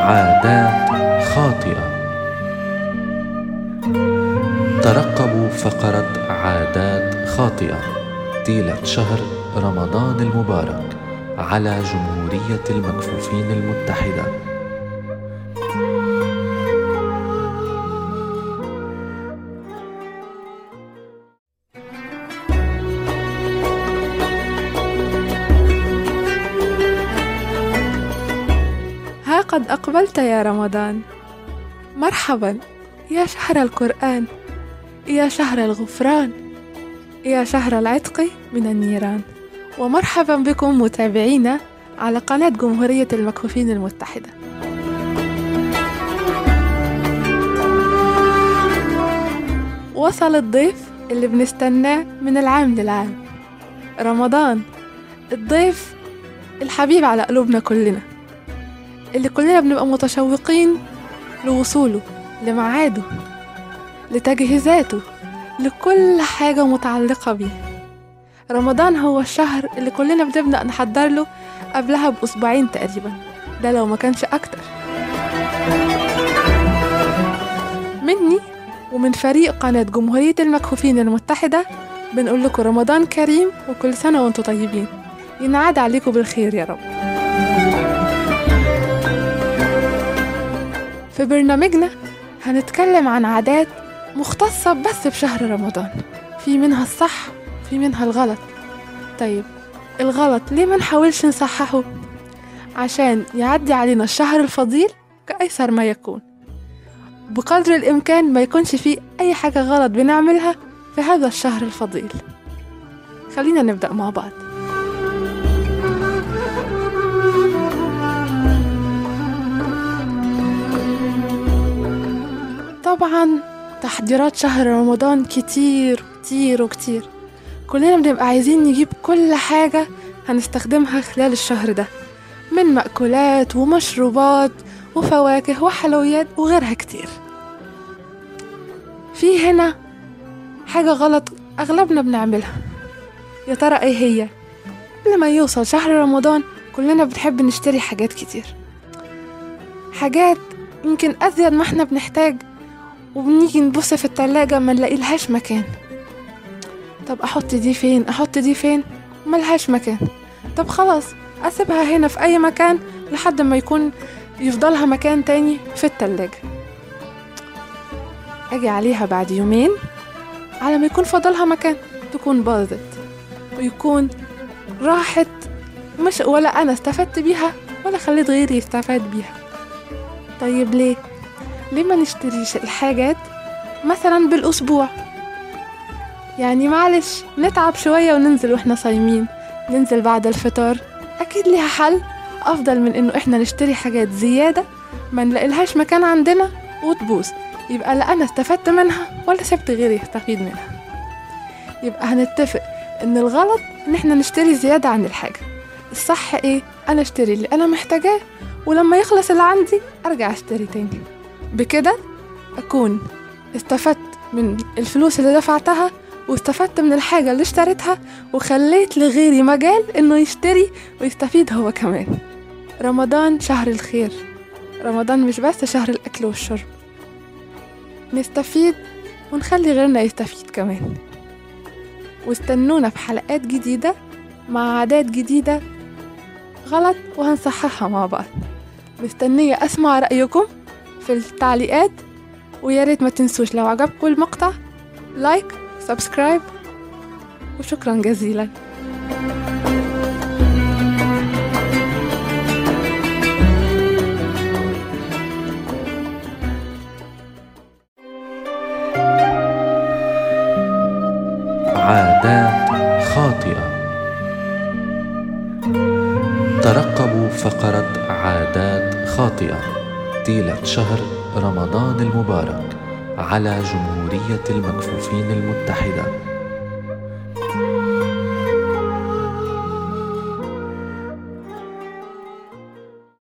عادات خاطئة. ترقبوا فقرة عادات خاطئة. طيلة شهر رمضان المبارك على جمهورية المكفوفين المتحدة. ها قد أقبلت يا رمضان. مرحبا يا شهر القرآن يا شهر الغفران يا شهر العتق من النيران. ومرحبا بكم متابعينا على قناة جمهورية المكفوفين المتحدة. وصل الضيف اللي بنستناه من العام للعام. رمضان الضيف الحبيب على قلوبنا كلنا. اللي كلنا بنبقى متشوقين لوصوله لميعاده لتجهيزاته لكل حاجة متعلقة بيه. رمضان هو الشهر اللي كلنا بنبدأ نحضر له قبلها بأسبوعين تقريبا. ده لو ما كانش أكتر. مني ومن فريق قناة جمهورية المكفوفين المتحدة بنقول لكم رمضان كريم وكل سنة وأنتم طيبين. ينعاد عليكم بالخير يا رب. في برنامجنا هنتكلم عن عادات مختصة بس بشهر رمضان. في منها الصح في منها الغلط. طيب الغلط ليه ما نحاولش نصححه؟ عشان يعدي علينا الشهر الفضيل كأيسر ما يكون. بقدر الإمكان ما يكونش فيه أي حاجة غلط بنعملها في هذا الشهر الفضيل. خلينا نبدأ مع بعض. طبعا تحضيرات شهر رمضان كتير كتير وكتير. كلنا بنبقى عايزين نجيب كل حاجة هنستخدمها خلال الشهر ده من مأكولات ومشروبات وفواكه وحلويات وغيرها كتير. في هنا حاجة غلط أغلبنا بنعملها. يا ترى إيه هي؟ قبل ما يوصل شهر رمضان كلنا بنحب نشتري حاجات كتير. حاجات يمكن أزيد ما إحنا بنحتاج وبنيجي نبص في التلاجة ما نلاقيلهاش مكان. طب أحط دي فين؟ أحط دي فين؟ ملهاش مكان. طب خلاص أسيبها هنا في أي مكان لحد ما يكون يفضلها مكان تاني في التلاجة. أجي عليها بعد يومين على ما يكون فضلها مكان تكون باظت ويكون راحت. مش ولا أنا استفدت بيها ولا خليت غيري يستفاد بيها. طيب ليه؟ ليه ما نشتريش الحاجات مثلا بالأسبوع؟ يعني معلش نتعب شوية وننزل وإحنا صايمين. ننزل بعد الفطار. أكيد ليها حل. أفضل من إنه إحنا نشتري حاجات زيادة ما نلاقيلهاش مكان عندنا وتبوظ. يبقى لا أنا استفدت منها ولا سبت غيري يستفيد منها. يبقى هنتفق إن الغلط إن إحنا نشتري زيادة عن الحاجة. الصح إيه؟ أنا أشتري اللي أنا محتاجاه ولما يخلص اللي عندي أرجع أشتري تاني. بكده أكون استفدت من الفلوس اللي دفعتها واستفدت من الحاجة اللي اشتريتها وخليت لغيري مجال إنه يشتري ويستفيد هو كمان. رمضان شهر الخير. رمضان مش بس شهر الأكل والشرب. نستفيد ونخلي غيرنا يستفيد كمان. واستنونا في حلقات جديدة مع عادات جديدة غلط وهنصححها مع بعض. مستنية أسمع رأيكم. في التعليقات ويا ريت ما تنسوش لو عجبكم المقطع like subscribe وشكرا جزيلا. عادات خاطئة. ترقبوا فقرة عادات خاطئة. طيلة شهر رمضان المبارك على جمهورية المكفوفين المتحدة.